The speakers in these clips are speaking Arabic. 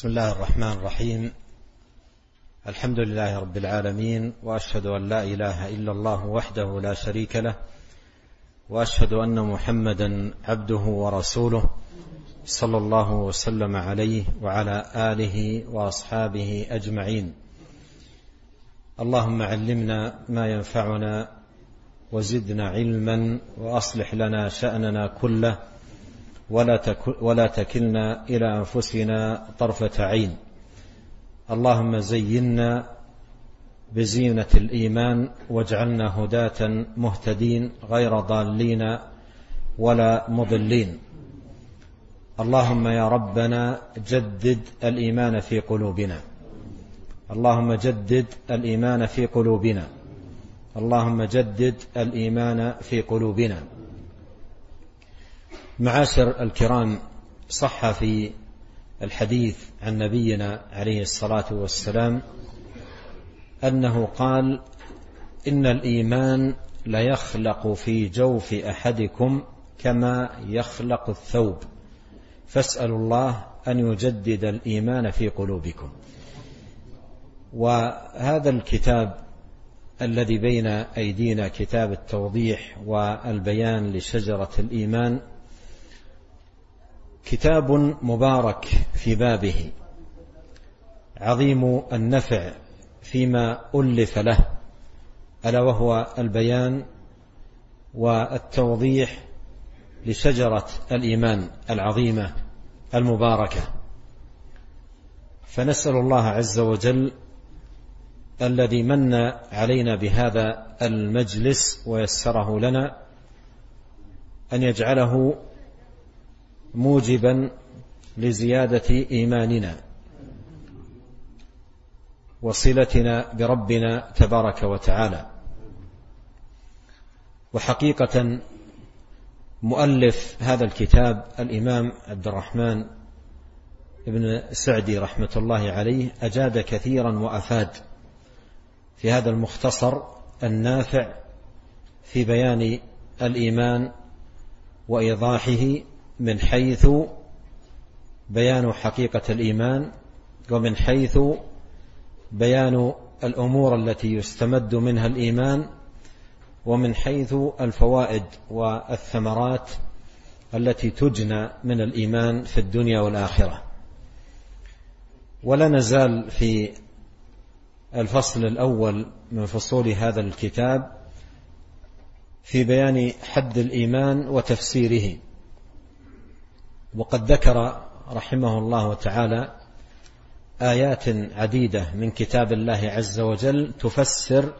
بسم الله الرحمن الرحيم. الحمد لله رب العالمين وأشهد أن لا إله إلا الله وحده لا شريك له وأشهد أن محمدا عبده ورسوله صلى الله وسلم عليه وعلى آله وأصحابه أجمعين. اللهم علمنا ما ينفعنا وزدنا علما وأصلح لنا شأننا كله ولا تكلنا إلى أنفسنا طرفة عين. اللهم زينا بزينة الإيمان واجعلنا هداة مهتدين غير ضالين ولا مضلين. اللهم يا ربنا جدد الإيمان في قلوبنا. اللهم جدد الإيمان في قلوبنا. اللهم جدد الإيمان في قلوبنا. معاشر الكرام صح في الحديث عن نبينا عليه الصلاة والسلام أنه قال إن الإيمان ليخلق في جوف أحدكم كما يخلق الثوب. فاسألوا الله أن يجدد الإيمان في قلوبكم. وهذا الكتاب الذي بين أيدينا كتاب التوضيح والبيان لشجرة الإيمان كتاب مبارك في بابه. عظيم النفع فيما ألف له ألا وهو البيان والتوضيح لشجرة الإيمان العظيمة المباركة. فنسأل الله عز وجل الذي من علينا بهذا المجلس ويسره لنا أن يجعله موجبا لزيادة إيماننا وصلتنا بربنا تبارك وتعالى. وحقيقة مؤلف هذا الكتاب الإمام عبد الرحمن ابن سعدي رحمة الله عليه أجاد كثيرا وأفاد في هذا المختصر النافع في بيان الإيمان وإيضاحه من حيث بيان حقيقة الإيمان ومن حيث بيان الأمور التي يستمد منها الإيمان ومن حيث الفوائد والثمرات التي تجنى من الإيمان في الدنيا والآخرة. ولا نزال في الفصل الأول من فصول هذا الكتاب في بيان حد الإيمان وتفسيره. وقد ذكر رحمه الله تعالى آيات عديدة من كتاب الله عز وجل تفسر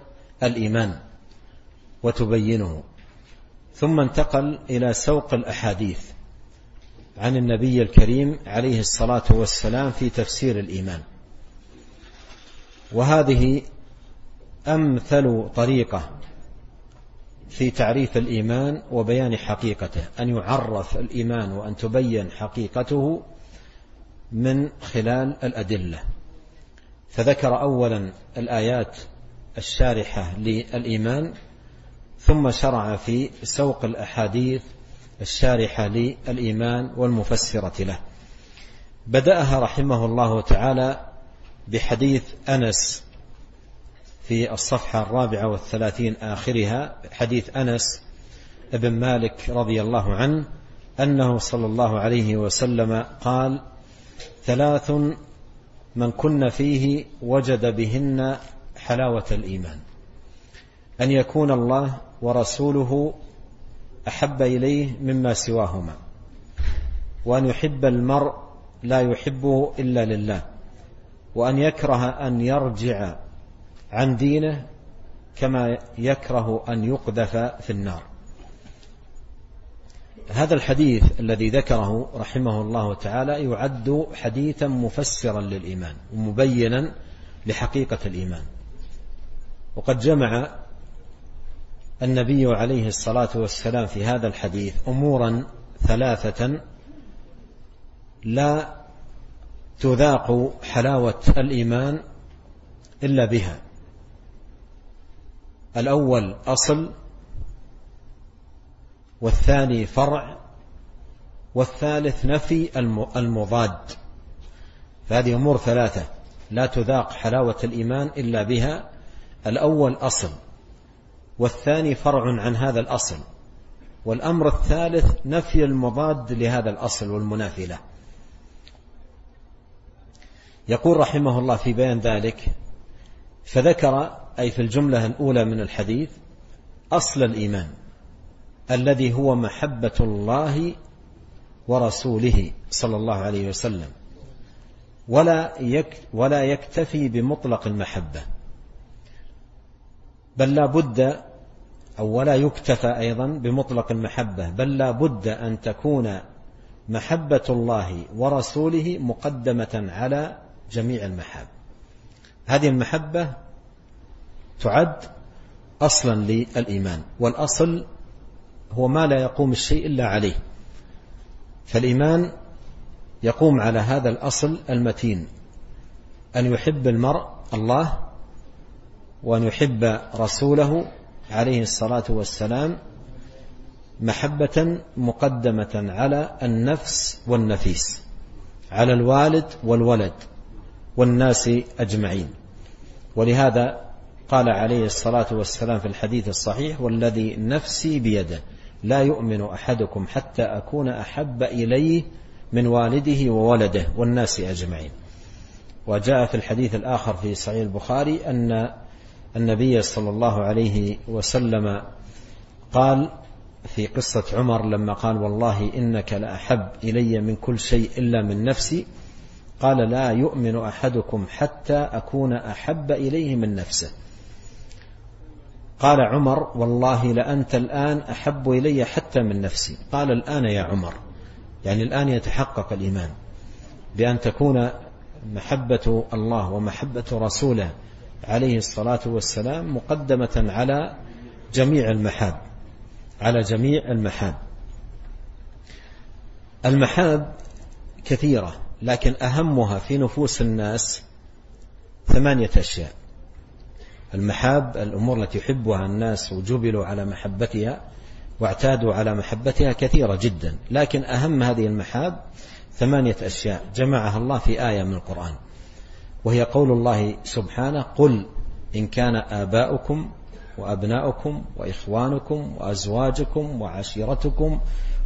الإيمان وتبينه. ثم انتقل إلى سوق الأحاديث عن النبي الكريم عليه الصلاة والسلام في تفسير الإيمان. وهذه أمثل طريقة في تعريف الإيمان وبيان حقيقته أن يعرف الإيمان وأن تبين حقيقته من خلال الأدلة. فذكر أولا الآيات الشارحة للإيمان ثم شرع في سوق الأحاديث الشارحة للإيمان والمفسرة له. بدأها رحمه الله تعالى بحديث أنس في الصفحة الرابعة والثلاثين آخرها حديث أنس بن مالك رضي الله عنه أنه صلى الله عليه وسلم قال ثلاث من كن فيه وجد بهن حلاوة الإيمان أن يكون الله ورسوله أحب إليه مما سواهما وأن يحب المرء لا يحبه إلا لله وأن يكره أن يرجع عن دينه كما يكره أن يقذف في النار. هذا الحديث الذي ذكره رحمه الله تعالى يعد حديثا مفسرا للإيمان ومبينا لحقيقة الإيمان. وقد جمع النبي عليه الصلاة والسلام في هذا الحديث أمورا ثلاثة لا تذاق حلاوة الإيمان إلا بها. الأول أصل والثاني فرع والثالث نفي المضاد. فهذه أمور ثلاثة لا تذاق حلاوة الإيمان إلا بها. الأول أصل والثاني فرع عن هذا الأصل. والأمر الثالث نفي المضاد لهذا الأصل والمنافي له. يقول رحمه الله في بيان ذلك فذكر أي في الجملة الأولى من الحديث أصل الإيمان الذي هو محبة الله ورسوله صلى الله عليه وسلم ولا ولا يكتفي بمطلق المحبة. بل لا بد أو ولا يكتفى أيضا بمطلق المحبة بل لا بد أن تكون محبة الله ورسوله مقدمة على جميع المحاب. هذه المحبة تعد أصلا للإيمان والأصل هو ما لا يقوم الشيء إلا عليه. فالإيمان يقوم على هذا الأصل المتين أن يحب المرء الله وأن يحب رسوله عليه الصلاة والسلام محبة مقدمة على النفس والنفيس على الوالد والولد والناس أجمعين. ولهذا قال عليه الصلاة والسلام في الحديث الصحيح والذي نفسي بيده لا يؤمن أحدكم حتى أكون أحب إليه من والده وولده والناس أجمعين. وجاء في الحديث الآخر في صحيح البخاري أن النبي صلى الله عليه وسلم قال في قصة عمر لما قال والله إنك لأحب إلي من كل شيء إلا من نفسي. قال لا يؤمن أحدكم حتى أكون أحب إليه من نفسه. قال عمر والله لأنت الآن أحب إلي حتى من نفسي. قال الآن يا عمر. يعني الآن يتحقق الإيمان بأن تكون محبة الله ومحبة رسوله عليه الصلاة والسلام مقدمة على جميع المحاب على جميع المحاب. المحاب كثيرة لكن أهمها في نفوس الناس ثمانية أشياء. المحاب الأمور التي يحبها الناس وجبلوا على محبتها واعتادوا على محبتها كثيرة جدا. لكن أهم هذه المحاب ثمانية أشياء جمعها الله في آية من القرآن. وهي قول الله سبحانه قل إن كان آباؤكم وأبناؤكم وإخوانكم وأزواجكم وعشيرتكم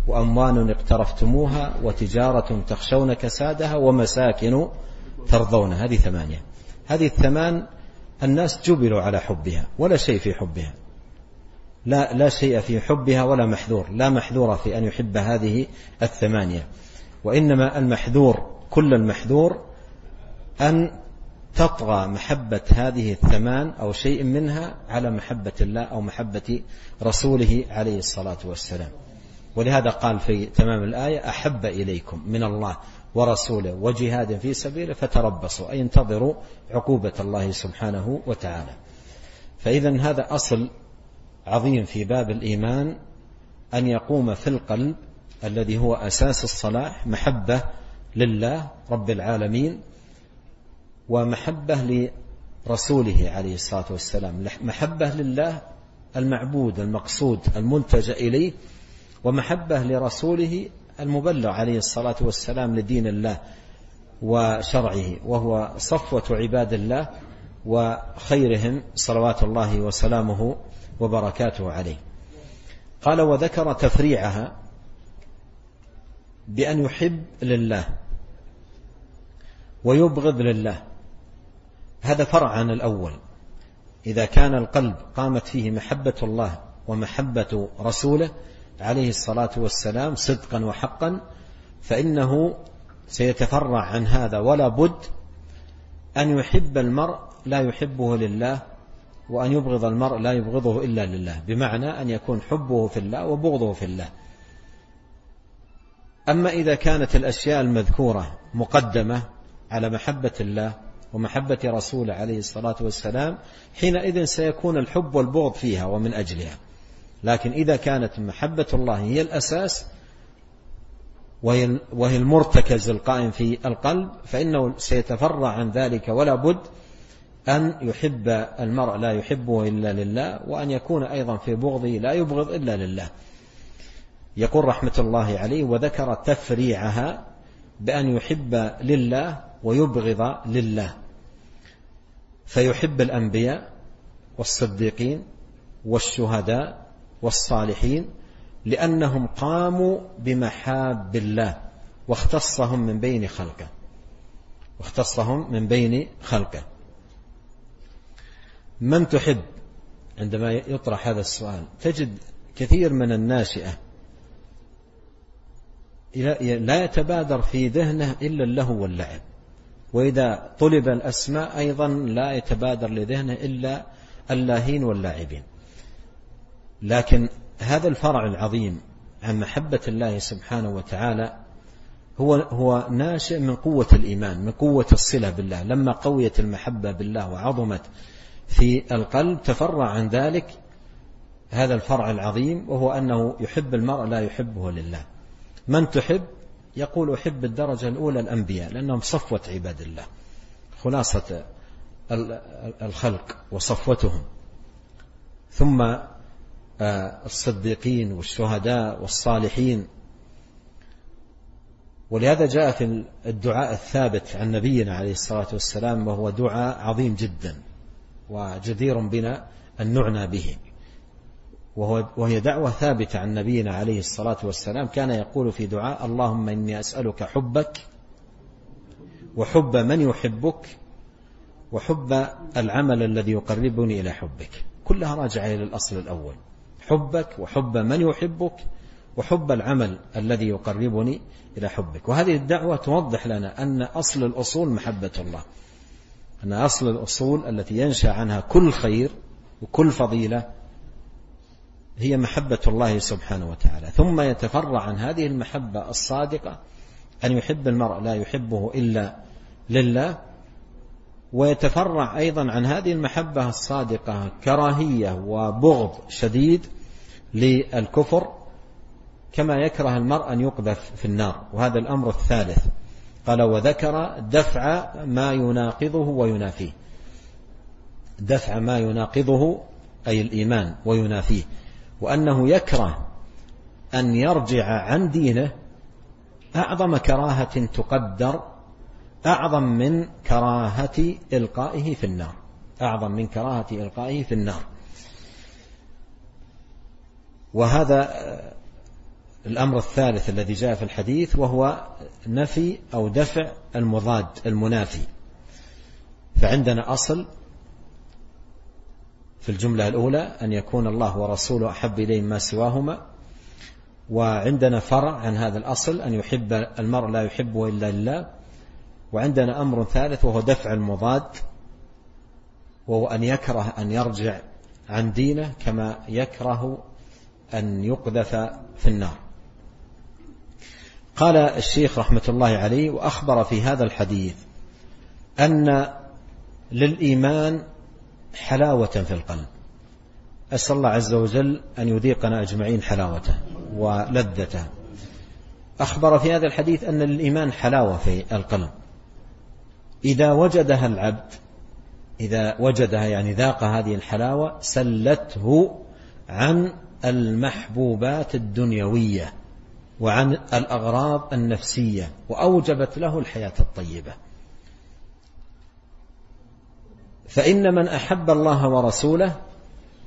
وأموال اقترفتموها وتجارة تخشون كسادها ومساكن ترضون هذه ثمانية. هذه الثمان الناس جبلوا على حبها ولا شيء في حبها. لا لا شيء في حبها ولا محذور لا محذور في أن يحب هذه الثمانية. وإنما المحذور كل المحذور أن تطغى محبة هذه الثمان أو شيء منها على محبة الله أو محبة رسوله عليه الصلاة والسلام. ولهذا قال في تمام الآية أحب إليكم من الله. ورسوله وجهاد في سبيله فتربصوا أي انتظروا عقوبة الله سبحانه وتعالى. فإذا هذا أصل عظيم في باب الإيمان أن يقوم في القلب الذي هو أساس الصلاح محبة لله رب العالمين ومحبة لرسوله عليه الصلاة والسلام. محبة لله المعبود المقصود الملتجأ إليه ومحبة لرسوله المبلغ عليه الصلاة والسلام لدين الله وشرعه وهو صفوة عباد الله وخيرهم صلوات الله وسلامه وبركاته عليه. قال وذكر تفريعها بأن يحب لله ويبغض لله. هذا فرع عن الأول. إذا كان القلب قامت فيه محبة الله ومحبة رسوله عليه الصلاة والسلام صدقا وحقا فإنه سيتفرع عن هذا ولا بد أن يحب المرء لا يحبه لله وأن يبغض المرء لا يبغضه إلا لله بمعنى أن يكون حبه في الله وبغضه في الله. أما إذا كانت الأشياء المذكورة مقدمة على محبة الله ومحبة رسوله عليه الصلاة والسلام حينئذ سيكون الحب والبغض فيها ومن أجلها. لكن إذا كانت محبة الله هي الأساس وهي المرتكز القائم في القلب فإنه سيتفرع عن ذلك ولا بد أن يحب المرء لا يحبه إلا لله وأن يكون أيضا في بغضه لا يبغض إلا لله. يقول رحمة الله عليه وذكر تفريعها بأن يحب لله ويبغض لله. فيحب الأنبياء والصديقين والشهداء والصالحين لأنهم قاموا بمحاب الله واختصهم من بين خلقه. واختصهم من بين خلقه. من تحب؟ عندما يطرح هذا السؤال تجد كثير من الناشئة لا يتبادر في ذهنه إلا اللهو واللعب. وإذا طلب الأسماء أيضا لا يتبادر لذهنه إلا اللاهين واللاعبين. لكن هذا الفرع العظيم عن محبة الله سبحانه وتعالى هو هو ناشئ من قوة الإيمان من قوة الصلة بالله. لما قويت المحبة بالله وعظمت في القلب تفرع عن ذلك هذا الفرع العظيم وهو أنه يحب المرء لا يحبه لله. من تحب؟ يقول أحب الدرجة الأولى الأنبياء لأنهم صفوة عباد الله خلاصة الخلق وصفوتهم. ثم الصديقين والشهداء والصالحين. ولهذا جاء في الدعاء الثابت عن نبينا عليه الصلاة والسلام وهو دعاء عظيم جدا وجدير بنا أن نعنى به. وهو وهي دعوة ثابتة عن نبينا عليه الصلاة والسلام. كان يقول في دعاء اللهم إني أسألك حبك وحب من يحبك وحب العمل الذي يقربني إلى حبك. كلها راجعة إلى الأصل الأول. حبك وحب من يحبك وحب العمل الذي يقربني إلى حبك. وهذه الدعوة توضح لنا أن أصل الأصول محبة الله. أن أصل الأصول التي ينشأ عنها كل خير وكل فضيلة هي محبة الله سبحانه وتعالى. ثم يتفرع عن هذه المحبة الصادقة أن يحب المرء لا يحبه إلا لله ويتفرع أيضا عن هذه المحبة الصادقة كراهية وبغض شديد للكفر كما يكره المرء أن يقذف في النار. وهذا الأمر الثالث. قال وذكر دفع ما يناقضه وينافيه. دفع ما يناقضه أي الإيمان وينافيه. وأنه يكره أن يرجع عن دينه أعظم كراهة تقدر أعظم من كراهة إلقائه في النار. أعظم من كراهة إلقائه في النار. وهذا الأمر الثالث الذي جاء في الحديث وهو نفي أو دفع المضاد المنافي. فعندنا أصل في الجملة الأولى أن يكون الله ورسوله أحب إليه ما سواهما. وعندنا فرع عن هذا الأصل أن يحب المرء لا يحبه إلا لله. وعندنا أمر ثالث وهو دفع المضاد وهو أن يكره أن يرجع عن دينه كما يكره أن يقذف في النار. قال الشيخ رحمة الله عليه وأخبر في هذا الحديث أن للإيمان حلاوة في القلب. أسأل الله عز وجل أن يذيقنا أجمعين حلاوته ولذته. أخبر في هذا الحديث أن للإيمان حلاوة في القلب. إذا وجدها العبد إذا وجدها يعني ذاق هذه الحلاوة سلته عن المحبوبات الدنيوية وعن الأغراض النفسية وأوجبت له الحياة الطيبة. فإن من أحب الله ورسوله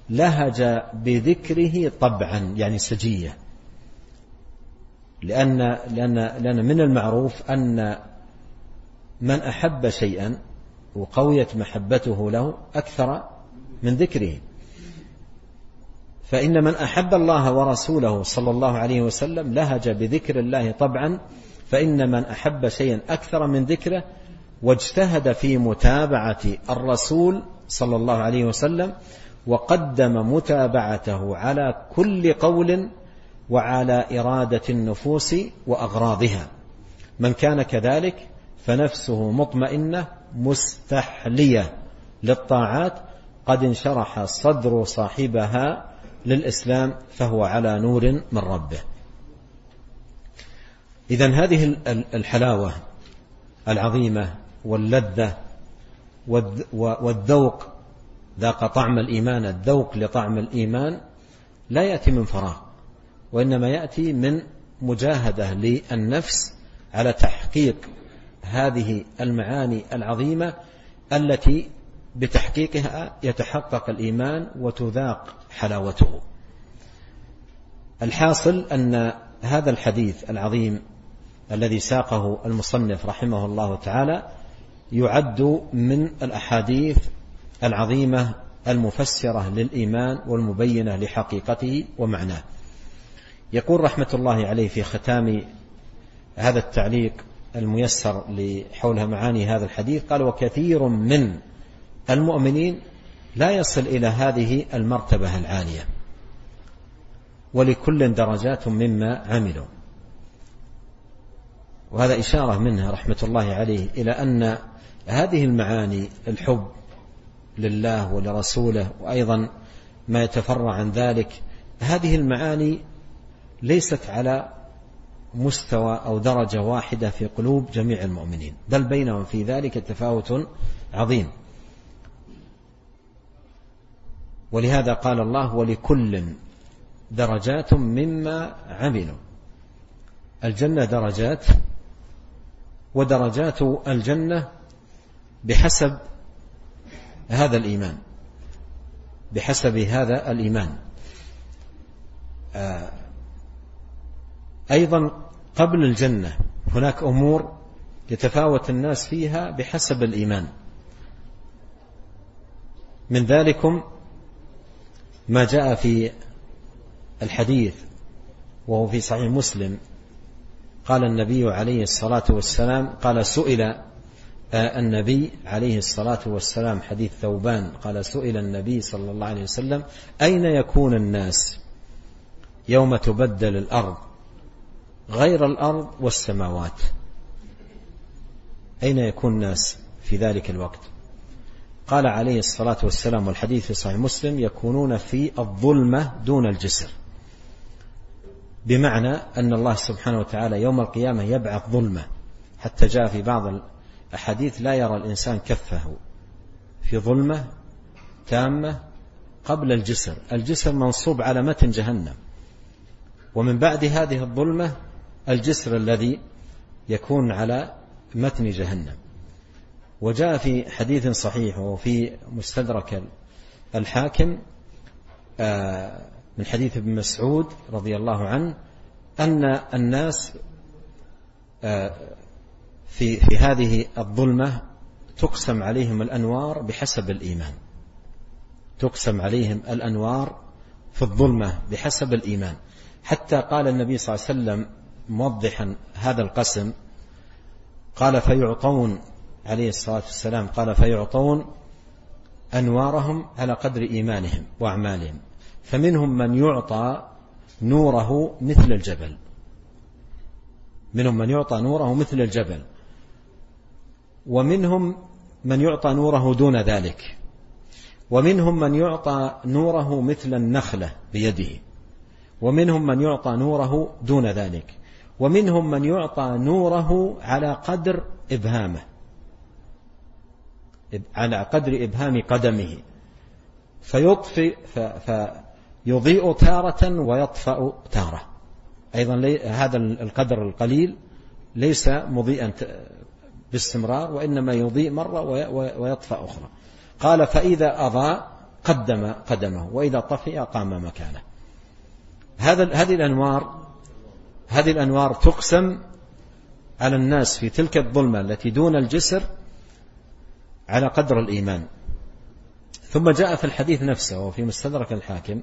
لهج بذكره طبعا يعني سجية. لأن, لأن, لأن من المعروف أن من أحب شيئا وقويت محبته له أكثر من ذكره. فإن من أحب الله ورسوله صلى الله عليه وسلم لهج بذكر الله طبعا فإن من أحب شيئا أكثر من ذكره واجتهد في متابعة الرسول صلى الله عليه وسلم وقدم متابعته على كل قول وعلى إرادة النفوس وأغراضها. من كان كذلك فنفسه مطمئنة مستحلية للطاعات قد انشرح صدر صاحبها للإسلام فهو على نور من ربه. إذا هذه الحلاوة العظيمة واللذة والذوق ذاق طعم الإيمان الذوق لطعم الإيمان لا يأتي من فراغ وإنما يأتي من مجاهدة للنفس على تحقيق هذه المعاني العظيمة التي بتحقيقها يتحقق الإيمان وتذاق حلاوته. الحاصل أن هذا الحديث العظيم الذي ساقه المصنف رحمه الله تعالى يعد من الأحاديث العظيمة المفسرة للإيمان والمبينة لحقيقته ومعناه. يقول رحمة الله عليه في ختام هذا التعليق الميسر لحول معاني هذا الحديث قال وكثير من المؤمنين لا يصل إلى هذه المرتبة العالية ولكل درجات مما عملوا. وهذا إشارة منها رحمة الله عليه إلى أن هذه المعاني الحب لله ولرسوله وأيضا ما يتفرع عن ذلك هذه المعاني ليست على مستوى أو درجة واحدة في قلوب جميع المؤمنين. بل بينهم في ذلك تفاوت عظيم. ولهذا قال الله ولكل درجات مما عملوا. الجنة درجات ودرجات الجنة بحسب هذا الإيمان. بحسب هذا الإيمان. آه، أيضا قبل الجنة هناك أمور يتفاوت الناس فيها بحسب الإيمان. من ذلكم ما جاء في الحديث وهو في صحيح مسلم. قال النبي عليه الصلاة والسلام قال سئل آه، النبي عليه الصلاة والسلام حديث ثوبان قال سئل النبي صلى الله عليه وسلم أين يكون الناس يوم تبدل الأرض؟ غير الأرض والسماوات. أين يكون الناس في ذلك الوقت؟ قال عليه الصلاة والسلام والحديث في صحيح مسلم يكونون في الظلمة دون الجسر. بمعنى أن الله سبحانه وتعالى يوم القيامة يبعث ظلمة. حتى جاء في بعض الأحاديث لا يرى الإنسان كفه. في ظلمة تامة قبل الجسر. الجسر منصوب على متن جهنم. ومن بعد هذه الظلمة الجسر الذي يكون على متن جهنم. وجاء في حديث صحيح وفي مستدرك الحاكم آه، من حديث ابن مسعود رضي الله عنه أن الناس آه، في في هذه الظلمة تقسم عليهم الأنوار بحسب الإيمان. تقسم عليهم الأنوار في الظلمة بحسب الإيمان. حتى قال النبي صلى الله عليه وسلم موضحا هذا القسم قال فيعطون عليه الصلاة والسلام قال فيعطون أنوارهم على قدر إيمانهم وأعمالهم فمنهم من يعطى نوره مثل الجبل. منهم من يعطى نوره مثل الجبل ومنهم من يعطى نوره دون ذلك ومنهم من يعطى نوره مثل النخلة بيده ومنهم من يعطى نوره دون ذلك. ومنهم من يعطى نوره على قدر إبهامه. على قدر إبهام قدمه. فيطفئ فيضيء تارة ويطفأ تارة. أيضا هذا القدر القليل ليس مضيئا باستمرار وإنما يضيء مرة ويطفأ أخرى. قال فإذا أضاء قدم قدمه وإذا طفئ قام مكانه. هذا هذه الأنوار هذه الأنوار تقسم على الناس في تلك الظلمة التي دون الجسر على قدر الإيمان. ثم جاء في الحديث نفسه وفي مستدرك الحاكم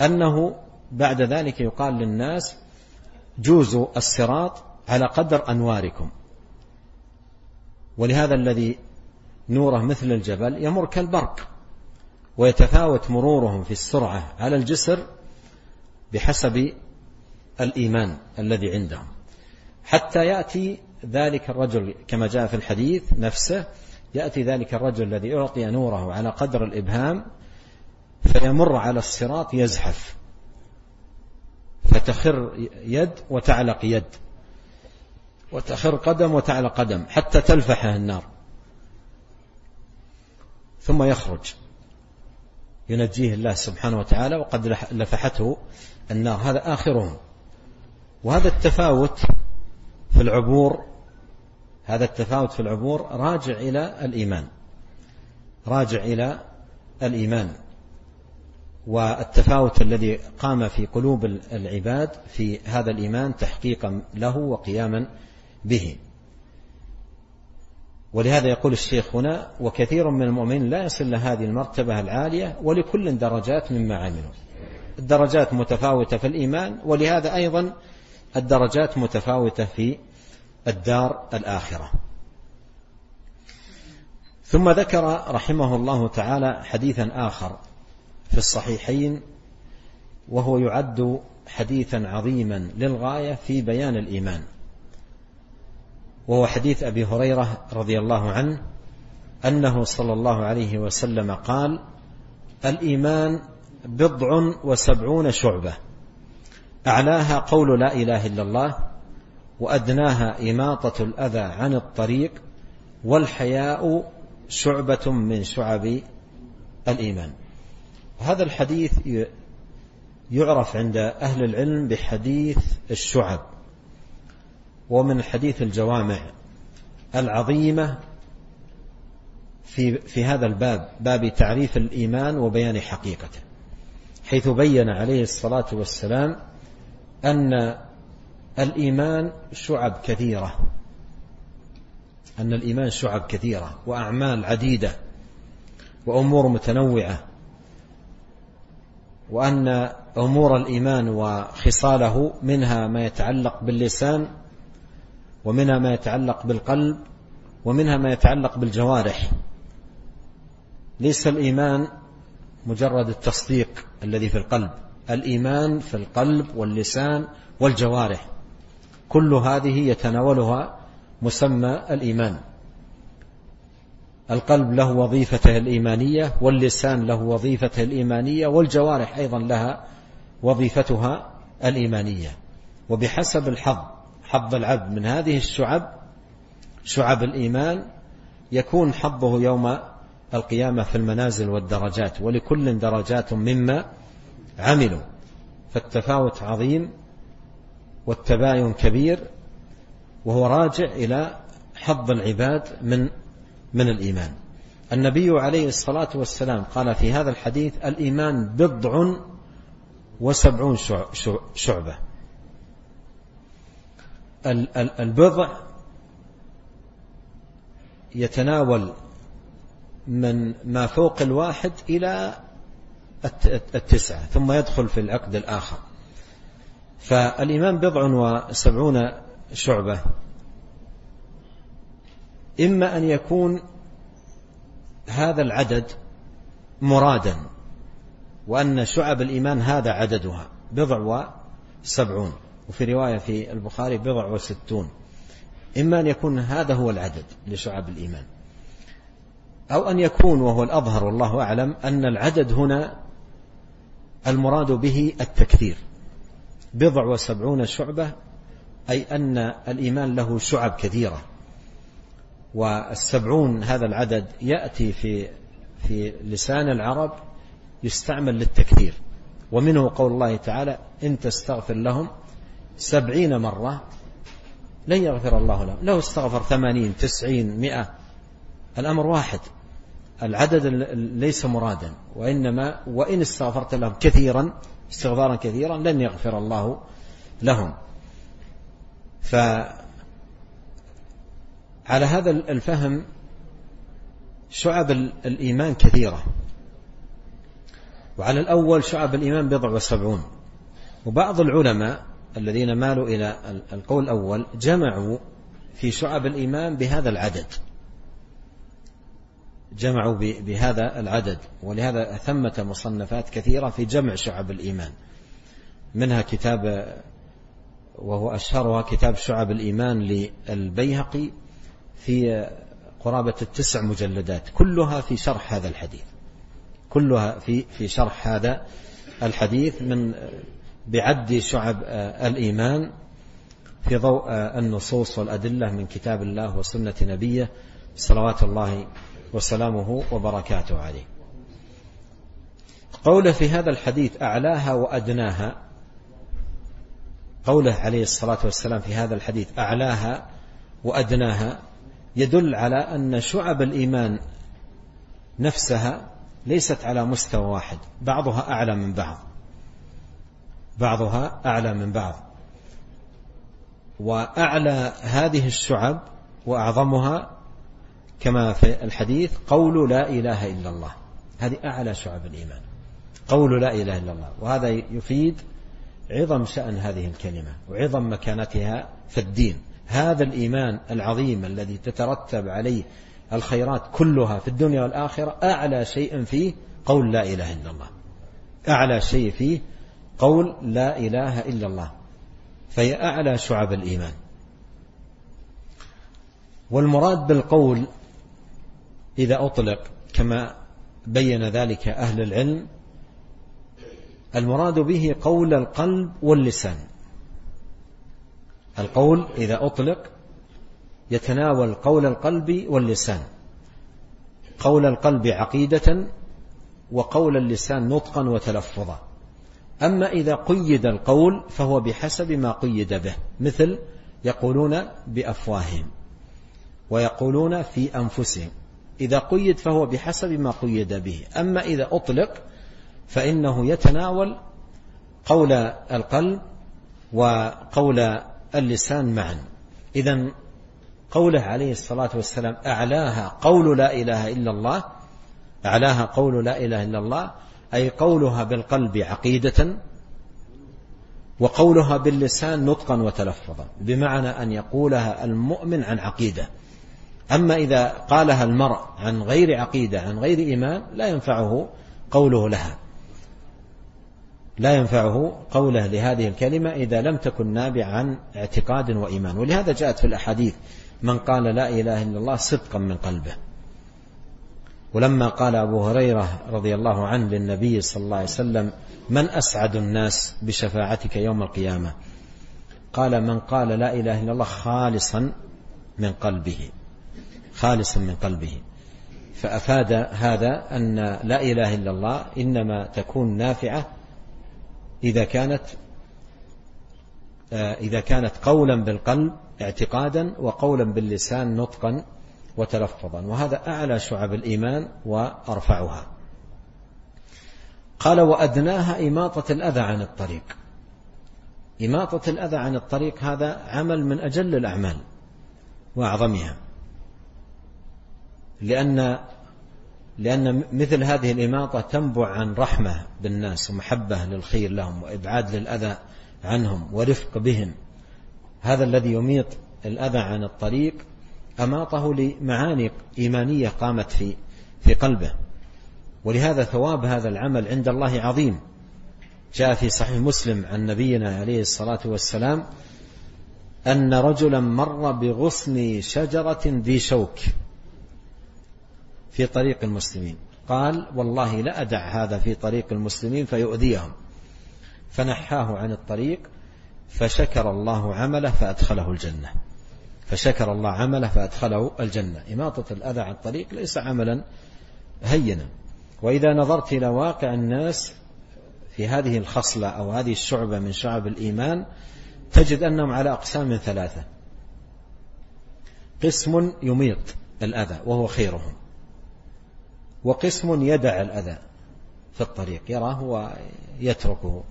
أنه بعد ذلك يقال للناس جوزوا الصراط على قدر أنواركم. ولهذا الذي نوره مثل الجبل يمر كالبرق ويتفاوت مرورهم في السرعة على الجسر بحسب الإيمان الذي عندهم. حتى يأتي ذلك الرجل كما جاء في الحديث نفسه يأتي ذلك الرجل الذي أعطي نوره على قدر الإبهام فيمر على الصراط يزحف. فتخر يد وتعلق يد. وتخر قدم وتعلق قدم حتى تلفحه النار. ثم يخرج. ينجيه الله سبحانه وتعالى وقد لفحته النار. هذا آخرهم. وهذا التفاوت في العبور هذا التفاوت في العبور راجع إلى الإيمان. راجع إلى الإيمان. والتفاوت الذي قام في قلوب العباد في هذا الإيمان تحقيقا له وقياما به. ولهذا يقول الشيخ هنا وكثير من المؤمنين لا يصل لهذه المرتبة العالية ولكل درجات مما عملوا. الدرجات متفاوتة في الإيمان ولهذا أيضا الدرجات متفاوتة في الدار الآخرة. ثم ذكر رحمه الله تعالى حديثا آخر في الصحيحين وهو يعد حديثا عظيما للغاية في بيان الإيمان. وهو حديث أبي هريرة رضي الله عنه أنه صلى الله عليه وسلم قال الإيمان بضع وسبعون شعبة. أعلاها قول لا إله إلا الله وأدناها إماطة الأذى عن الطريق والحياء شعبة من شعب الإيمان. هذا الحديث يعرف عند أهل العلم بحديث الشعب ومن حديث الجوامع العظيمة في في هذا الباب باب تعريف الإيمان وبيان حقيقته حيث بين عليه الصلاة والسلام أن الإيمان شعب كثيرة. أن الإيمان شعب كثيرة وأعمال عديدة وأمور متنوعة وأن أمور الإيمان وخصاله منها ما يتعلق باللسان ومنها ما يتعلق بالقلب ومنها ما يتعلق بالجوارح. ليس الإيمان مجرد التصديق الذي في القلب. الإيمان في القلب واللسان والجوارح. كل هذه يتناولها مسمى الإيمان. القلب له وظيفته الإيمانية واللسان له وظيفته الإيمانية والجوارح أيضا لها وظيفتها الإيمانية. وبحسب الحظ حظ العبد من هذه الشعب شعب الإيمان يكون حظه يوم القيامة في المنازل والدرجات ولكل درجات مما عملوا. فالتفاوت عظيم والتباين كبير وهو راجع إلى حظ العباد من من الإيمان. النبي عليه الصلاة والسلام قال في هذا الحديث الإيمان بضع وسبعون شعبة. البضع يتناول من ما فوق الواحد إلى التسعة ثم يدخل في العقد الآخر. فالإيمان بضع وسبعون شعبة. إما أن يكون هذا العدد مرادا وأن شعب الإيمان هذا عددها بضع وسبعون. وفي رواية في البخاري بضع وستون. إما أن يكون هذا هو العدد لشعب الإيمان. أو أن يكون وهو الأظهر والله أعلم أن العدد هنا المراد به التكثير. بضع وسبعون شعبة أي أن الإيمان له شعب كثيرة. والسبعون هذا العدد يأتي في في لسان العرب يستعمل للتكثير. ومنه قول الله تعالى إن تستغفر لهم سبعين مرة لن يغفر الله لهم. لو استغفر ثمانين تسعين مئة الأمر واحد. العدد ليس مرادا وإنما وإن استغفرت لهم كثيرا استغفارا كثيرا لن يغفر الله لهم. فعلى هذا الفهم شعب الإيمان كثيرة. وعلى الأول شعب الإيمان بضع وسبعون. وبعض العلماء الذين مالوا إلى القول الأول جمعوا في شعب الإيمان بهذا العدد. جمعوا بهذا العدد ولهذا ثمة مصنفات كثيرة في جمع شعب الإيمان. منها كتاب وهو أشهرها كتاب شعب الإيمان للبيهقي في قرابة التسع مجلدات كلها في شرح هذا الحديث. كلها في في شرح هذا الحديث من بعد شعب الإيمان في ضوء النصوص والأدلة من كتاب الله وسنة نبيه صلوات الله وسلامه وبركاته عليه. قوله في هذا الحديث أعلاها وأدناها قوله عليه الصلاة والسلام في هذا الحديث أعلاها وأدناها يدل على أن شعب الإيمان نفسها ليست على مستوى واحد بعضها أعلى من بعض. بعضها أعلى من بعض. وأعلى هذه الشعب وأعظمها كما في الحديث قول لا إله إلا الله. هذه أعلى شعب الإيمان. قول لا إله إلا الله. وهذا يفيد عظم شأن هذه الكلمة وعظم مكانتها في الدين. هذا الإيمان العظيم الذي تترتب عليه الخيرات كلها في الدنيا والآخرة أعلى شيء فيه قول لا إله إلا الله. أعلى شيء فيه قول لا إله إلا الله. فهي أعلى شعب الإيمان. والمراد بالقول إذا أطلق كما بين ذلك أهل العلم المراد به قول القلب واللسان. القول إذا أطلق يتناول قول القلب واللسان. قول القلب عقيدة وقول اللسان نطقا وتلفظا. أما إذا قيد القول فهو بحسب ما قيد به مثل يقولون بأفواههم ويقولون في أنفسهم. إذا قيد فهو بحسب ما قيد به. أما إذا أطلق فإنه يتناول قول القلب وقول اللسان معا. إذا قوله عليه الصلاة والسلام أعلاها قول لا إله إلا الله أعلاها قول لا إله إلا الله أي قولها بالقلب عقيدة وقولها باللسان نطقا وتلفظا بمعنى أن يقولها المؤمن عن عقيدة. أما إذا قالها المرء عن غير عقيدة عن غير إيمان لا ينفعه قوله لها. لا ينفعه قوله لهذه الكلمة إذا لم تكن نابع عن اعتقاد وإيمان. ولهذا جاءت في الأحاديث من قال لا إله إلا الله صدقا من قلبه. ولما قال أبو هريرة رضي الله عنه للنبي صلى الله عليه وسلم من أسعد الناس بشفاعتك يوم القيامة؟ قال من قال لا إله إلا الله خالصا من قلبه. خالصا من قلبه. فأفاد هذا أن لا إله إلا الله إنما تكون نافعة إذا كانت آه، إذا كانت قولا بالقلب اعتقادا وقولا باللسان نطقا وتلفظا. وهذا أعلى شعب الإيمان وأرفعها. قال وأدناها إماطة الأذى عن الطريق. إماطة الأذى عن الطريق هذا عمل من أجل الأعمال وأعظمها. لأن لأن مثل هذه الإماطة تنبع عن رحمة بالناس ومحبة للخير لهم وإبعاد للأذى عنهم ورفق بهم. هذا الذي يميط الأذى عن الطريق أماطه لمعاني إيمانية قامت في في قلبه. ولهذا ثواب هذا العمل عند الله عظيم. جاء في صحيح مسلم عن نبينا عليه الصلاة والسلام أن رجلا مر بغصن شجرة ذي شوك. في طريق المسلمين. قال والله لا أدع هذا في طريق المسلمين فيؤذيهم. فنحاه عن الطريق فشكر الله عمله فأدخله الجنة. فشكر الله عمله فأدخله الجنة. إماطة الأذى عن الطريق ليس عملا هينا. وإذا نظرت إلى واقع الناس في هذه الخصلة أو هذه الشعبة من شعب الإيمان تجد أنهم على أقسام ثلاثة. قسم يميط الأذى وهو خيرهم. وقسم يدع الأذى في الطريق يراه ويتركه.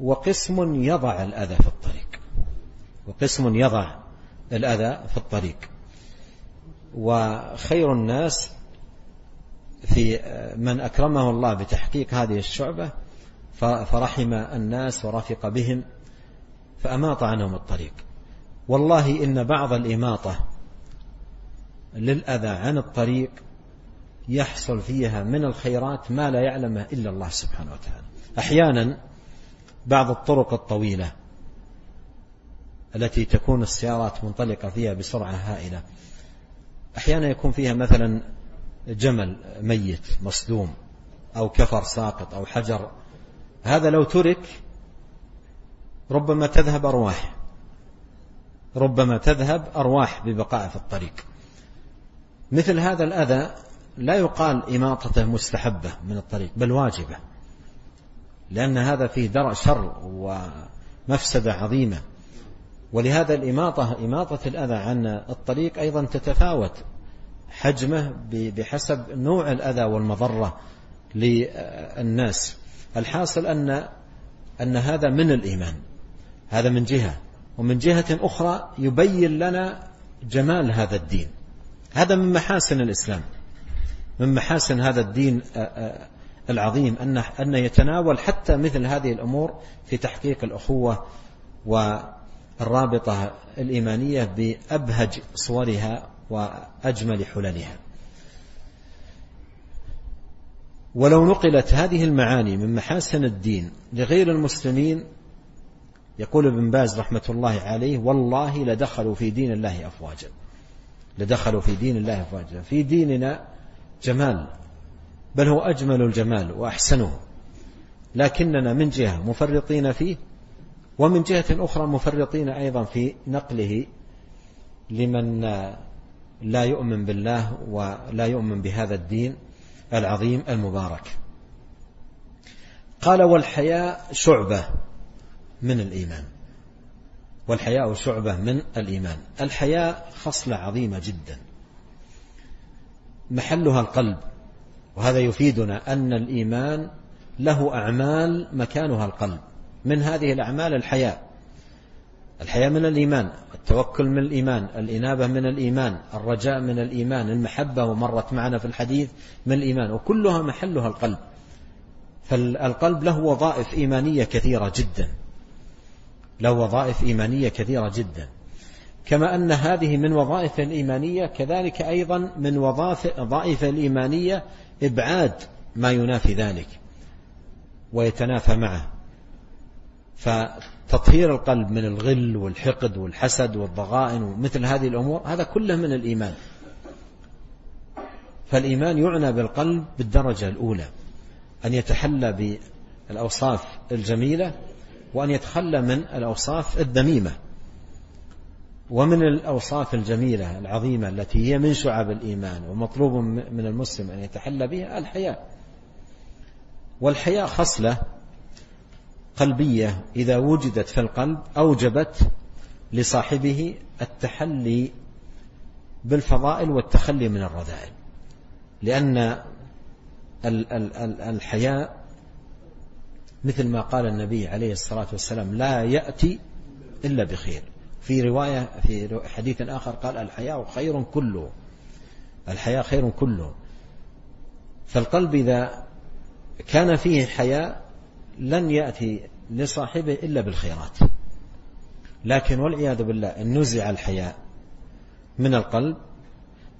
وقسم يضع الأذى في الطريق. وقسم يضع الأذى في الطريق. وخير الناس في من أكرمه الله بتحقيق هذه الشعبة فرحم الناس ورفق بهم فأماط عنهم الطريق. والله إن بعض الإماطة للأذى عن الطريق يحصل فيها من الخيرات ما لا يعلمه إلا الله سبحانه وتعالى. أحيانا بعض الطرق الطويلة التي تكون السيارات منطلقة فيها بسرعة هائلة أحيانا يكون فيها مثلا جمل ميت مصدوم أو كفر ساقط أو حجر. هذا لو ترك ربما تذهب أرواح ربما تذهب أرواح ببقاء في الطريق. مثل هذا الأذى لا يقال إماطته مستحبة من الطريق بل واجبة لأن هذا فيه درء شر ومفسدة عظيمة. ولهذا الإماطة إماطة الأذى عن الطريق أيضا تتفاوت حجمه بحسب نوع الأذى والمضرة للناس. الحاصل أن أن هذا من الإيمان هذا من جهة ومن جهة أخرى يبين لنا جمال هذا الدين. هذا من محاسن الإسلام. من محاسن هذا الدين العظيم أن أن يتناول حتى مثل هذه الأمور في تحقيق الأخوة والرابطة الإيمانية بأبهج صورها وأجمل حللها. ولو نقلت هذه المعاني من محاسن الدين لغير المسلمين يقول ابن باز رحمة الله عليه والله لدخلوا في دين الله أفواجا. لدخلوا في دين الله أفواجا. في ديننا جمال بل هو أجمل الجمال وأحسنه. لكننا من جهة مفرطين فيه ومن جهة أخرى مفرطين أيضا في نقله لمن لا يؤمن بالله ولا يؤمن بهذا الدين العظيم المبارك. قال والحياء شعبة من الإيمان. والحياء شعبة من الإيمان. الحياء خصلة عظيمة جدا. محلها القلب. وهذا يفيدنا أن الإيمان له أعمال مكانها القلب. من هذه الأعمال الحياء الحياء من الإيمان التوكل من الإيمان الإنابة من الإيمان الرجاء من الإيمان المحبة ومرت معنا في الحديث من الإيمان وكلها محلها القلب. فالقلب له وظائف إيمانية كثيرة جدا. له وظائف إيمانية كثيرة جدا. كما أن هذه من وظائف الإيمانية كذلك أيضا من وظائف الإيمانية إبعاد ما ينافي ذلك ويتنافى معه. فتطهير القلب من الغل والحقد والحسد والضغائن ومثل هذه الأمور هذا كله من الإيمان. فالإيمان يعنى بالقلب بالدرجة الأولى أن يتحلى بالأوصاف الجميلة وأن يتخلى من الأوصاف الذميمة. ومن الأوصاف الجميلة العظيمة التي هي من شعب الإيمان ومطلوب من المسلم أن يتحلى بها الحياء. والحياء خصلة قلبية إذا وجدت في القلب أوجبت لصاحبه التحلي بالفضائل والتخلي من الرذائل. لأن الحياء مثل ما قال النبي عليه الصلاة والسلام لا يأتي إلا بخير. في رواية في حديث آخر قال الحياء خير كله. الحياء خير كله. فالقلب إذا كان فيه حياء لن يأتي لصاحبه إلا بالخيرات. لكن والعياذ بالله إن نزع الحياء من القلب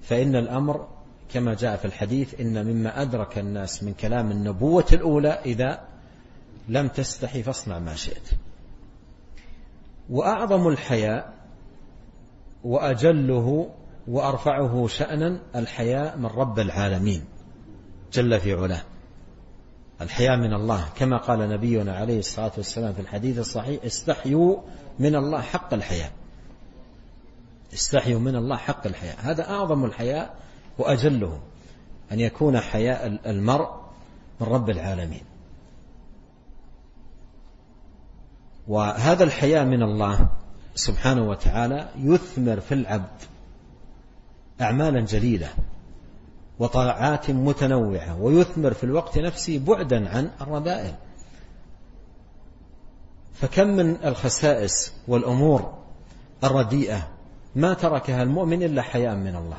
فإن الأمر كما جاء في الحديث إن مما أدرك الناس من كلام النبوة الأولى إذا لم تستحي فاصنع ما شئت. وأعظم الحياء وأجله وأرفعه شأنا الحياء من رب العالمين جل في علاه. الحياء من الله كما قال نبينا عليه الصلاة والسلام في الحديث الصحيح استحيوا من الله حق الحياء. استحيوا من الله حق الحياء. هذا أعظم الحياء وأجله أن يكون حياء المرء من رب العالمين. وهذا الحياء من الله سبحانه وتعالى يثمر في العبد أعمالا جليلة وطاعات متنوعة ويثمر في الوقت نفسه بعدا عن الرذائل. فكم من الخسائس والأمور الرديئة ما تركها المؤمن إلا حياء من الله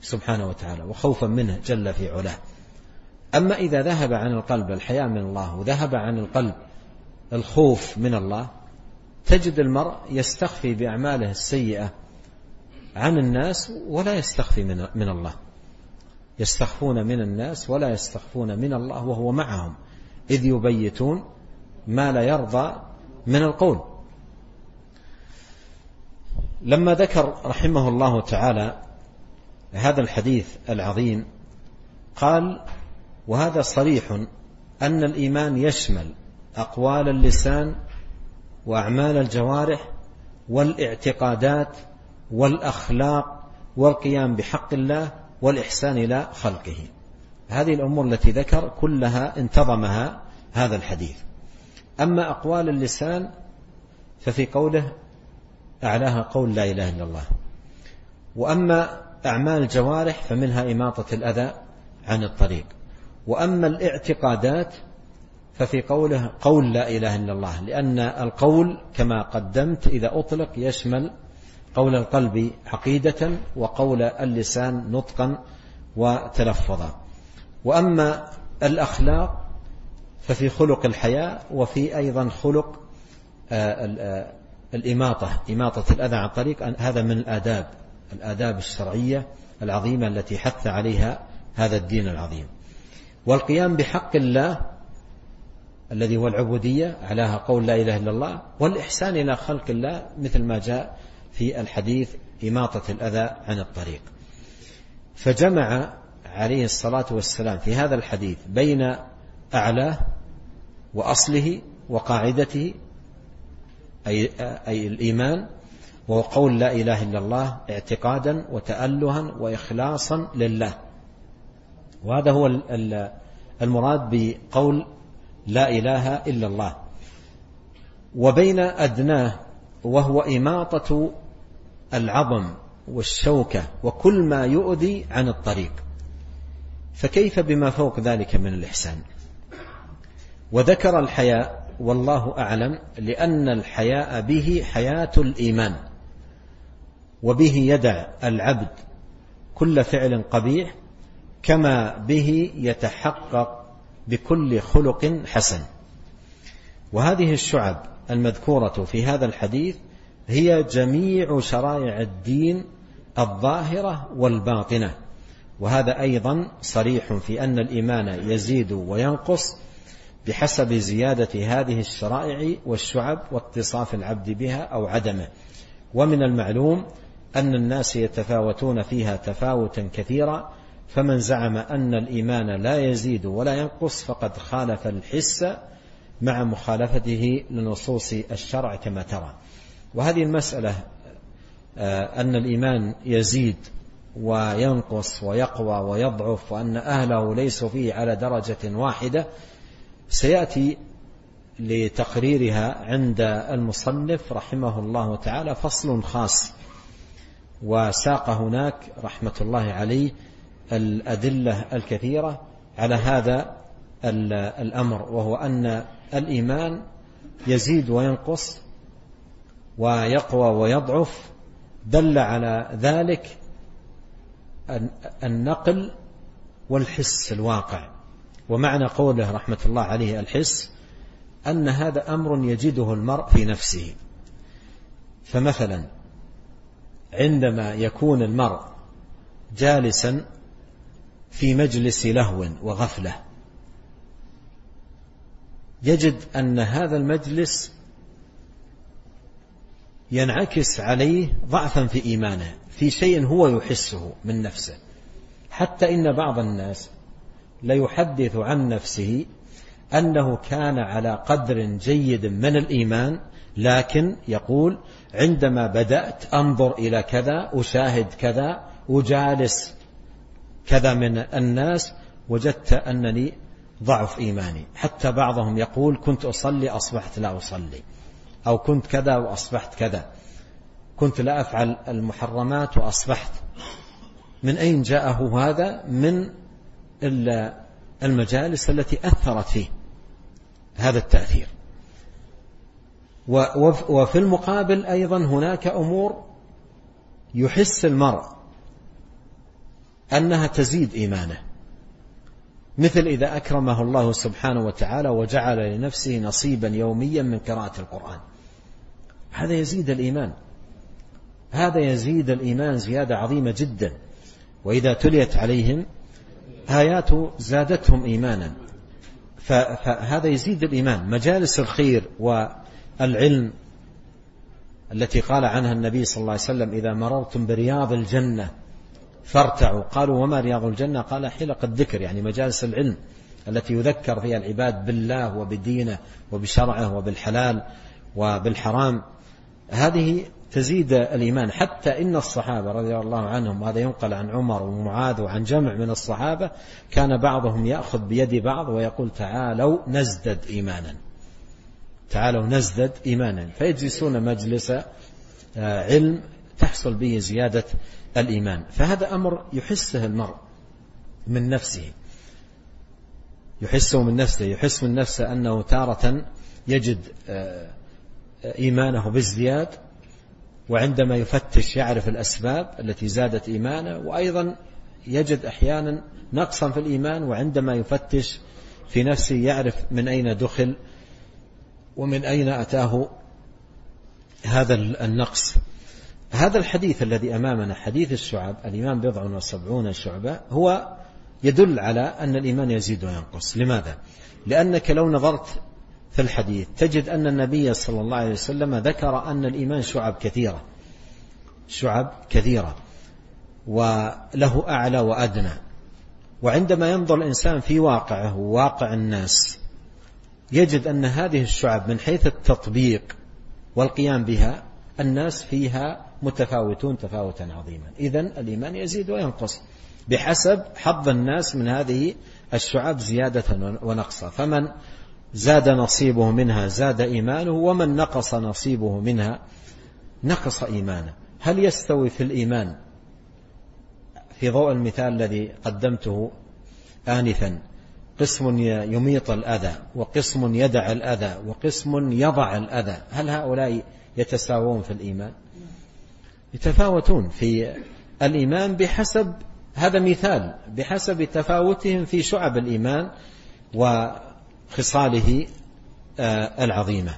سبحانه وتعالى وخوفا منه جل في علاه. أما إذا ذهب عن القلب الحياء من الله وذهب عن القلب الخوف من الله تجد المرء يستخفي بأعماله السيئة عن الناس ولا يستخفي من, الله. يستخفون من الناس ولا يستخفون من الله وهو معهم إذ يبيتون ما لا يرضى من القول. لما ذكر رحمه الله تعالى هذا الحديث العظيم قال وهذا صريح أن الإيمان يشمل أقوال اللسان وأعمال الجوارح والاعتقادات والأخلاق والقيام بحق الله والإحسان إلى خلقه. هذه الأمور التي ذكر كلها انتظمها هذا الحديث. أما أقوال اللسان ففي قوله أعلاها قول لا إله إلا الله. وأما أعمال الجوارح فمنها إماطة الأذى عن الطريق. وأما الاعتقادات ففي قوله قول لا إله إلا الله لأن القول كما قدمت إذا أطلق يشمل قول القلب عقيدة وقول اللسان نطقا وتلفظا. وأما الأخلاق ففي خلق الحياة وفي أيضا خلق الإماطة إماطة الأذى عن الطريق هذا من الآداب الآداب الشرعية العظيمة التي حث عليها هذا الدين العظيم. والقيام بحق الله الذي هو العبودية علاها قول لا إله إلا الله والإحسان إلى خلق الله مثل ما جاء في الحديث إماطة الأذى عن الطريق. فجمع عليه الصلاة والسلام في هذا الحديث بين أعلاه وأصله وقاعدته أي, أي الإيمان وهو قول لا إله إلا الله اعتقادا وتألها وإخلاصا لله. وهذا هو المراد بقول لا إله إلا الله. وبين أدناه وهو إماطة العظم والشوكة وكل ما يؤذي عن الطريق. فكيف بما فوق ذلك من الإحسان؟ وذكر الحياء والله أعلم لأن الحياء به حياة الإيمان وبه يدع العبد كل فعل قبيح كما به يتحقق بكل خلق حسن. وهذه الشعب المذكورة في هذا الحديث هي جميع شرائع الدين الظاهرة والباطنة. وهذا أيضا صريح في أن الإيمان يزيد وينقص بحسب زيادة هذه الشرائع والشعب واتصاف العبد بها أو عدمه. ومن المعلوم أن الناس يتفاوتون فيها تفاوتا كثيرا فمن زعم أن الإيمان لا يزيد ولا ينقص فقد خالف الحس مع مخالفته لنصوص الشرع كما ترى. وهذه المسألة آه، أن الإيمان يزيد وينقص ويقوى ويضعف وأن أهله ليسوا فيه على درجة واحدة سيأتي لتقريرها عند المصنف رحمه الله تعالى فصل خاص وساق هناك رحمة الله عليه الأدلة الكثيرة على هذا الأمر وهو أن الإيمان يزيد وينقص ويقوى ويضعف. دل على ذلك النقل والحس الواقع. ومعنى قوله رحمة الله عليه الحس أن هذا أمر يجده المرء في نفسه. فمثلا عندما يكون المرء جالسا في مجلس لهو وغفلة. يجد أن هذا المجلس ينعكس عليه ضعفا في إيمانه في شيء هو يحسه من نفسه. حتى إن بعض الناس ليحدث عن نفسه أنه كان على قدر جيد من الإيمان لكن يقول عندما بدأت أنظر إلى كذا أشاهد كذا أجالس كذا من الناس وجدت أنني ضعف إيماني. حتى بعضهم يقول كنت أصلي أصبحت لا أصلي. أو كنت كذا وأصبحت كذا. كنت لا أفعل المحرمات وأصبحت. من أين جاءه هذا؟ من المجالس التي أثرت فيه هذا التأثير. وفي المقابل أيضا هناك أمور يحس المرء أنها تزيد إيمانه. مثل إذا أكرمه الله سبحانه وتعالى وجعل لنفسه نصيبا يوميا من قراءة القرآن. هذا يزيد الإيمان. هذا يزيد الإيمان زيادة عظيمة جدا. وإذا تليت عليهم آيات زادتهم إيمانا. فهذا يزيد الإيمان. مجالس الخير والعلم التي قال عنها النبي صلى الله عليه وسلم إذا مررتم برياض الجنة فارتعوا. قالوا وما رياض الجنة؟ قال حلق الذكر يعني مجالس العلم التي يذكر فيها العباد بالله وبدينه وبشرعه وبالحلال وبالحرام. هذه تزيد الإيمان. حتى إن الصحابة رضي الله عنهم وهذا ينقل عن عمر ومعاذ وعن جمع من الصحابة كان بعضهم يأخذ بيد بعض ويقول تعالوا نزدد إيمانا. تعالوا نزدد إيمانا. فيجلسون مجلس علم تحصل به زيادة الإيمان. فهذا أمر يحسه المرء من نفسه. يحسه من نفسه يحس من نفسه أنه تارة يجد إيمانه بازدياد وعندما يفتش يعرف الأسباب التي زادت إيمانه وأيضا يجد أحيانا نقصا في الإيمان وعندما يفتش في نفسه يعرف من أين دخل ومن أين أتاه هذا النقص. هذا الحديث الذي أمامنا حديث الشعب الإيمان بضع وسبعون شعبة هو يدل على أن الإيمان يزيد وينقص. لماذا؟ لأنك لو نظرت في الحديث تجد أن النبي صلى الله عليه وسلم ذكر أن الإيمان شعب كثيرة. شعب كثيرة. وله أعلى وأدنى. وعندما ينظر الإنسان في واقعه وواقع الناس يجد أن هذه الشعب من حيث التطبيق والقيام بها الناس فيها متفاوتون تفاوتا عظيما. إذا الإيمان يزيد وينقص بحسب حظ الناس من هذه الشعب زيادة ونقصا. فمن زاد نصيبه منها زاد إيمانه ومن نقص نصيبه منها نقص إيمانه. هل يستوي في الإيمان؟ في ضوء المثال الذي قدمته آنفا قسم يميط الأذى وقسم يدع الأذى وقسم يضع الأذى. هل هؤلاء يتساوون في الإيمان؟ يتفاوتون في الإيمان بحسب هذا مثال بحسب تفاوتهم في شعب الإيمان وخصاله العظيمة.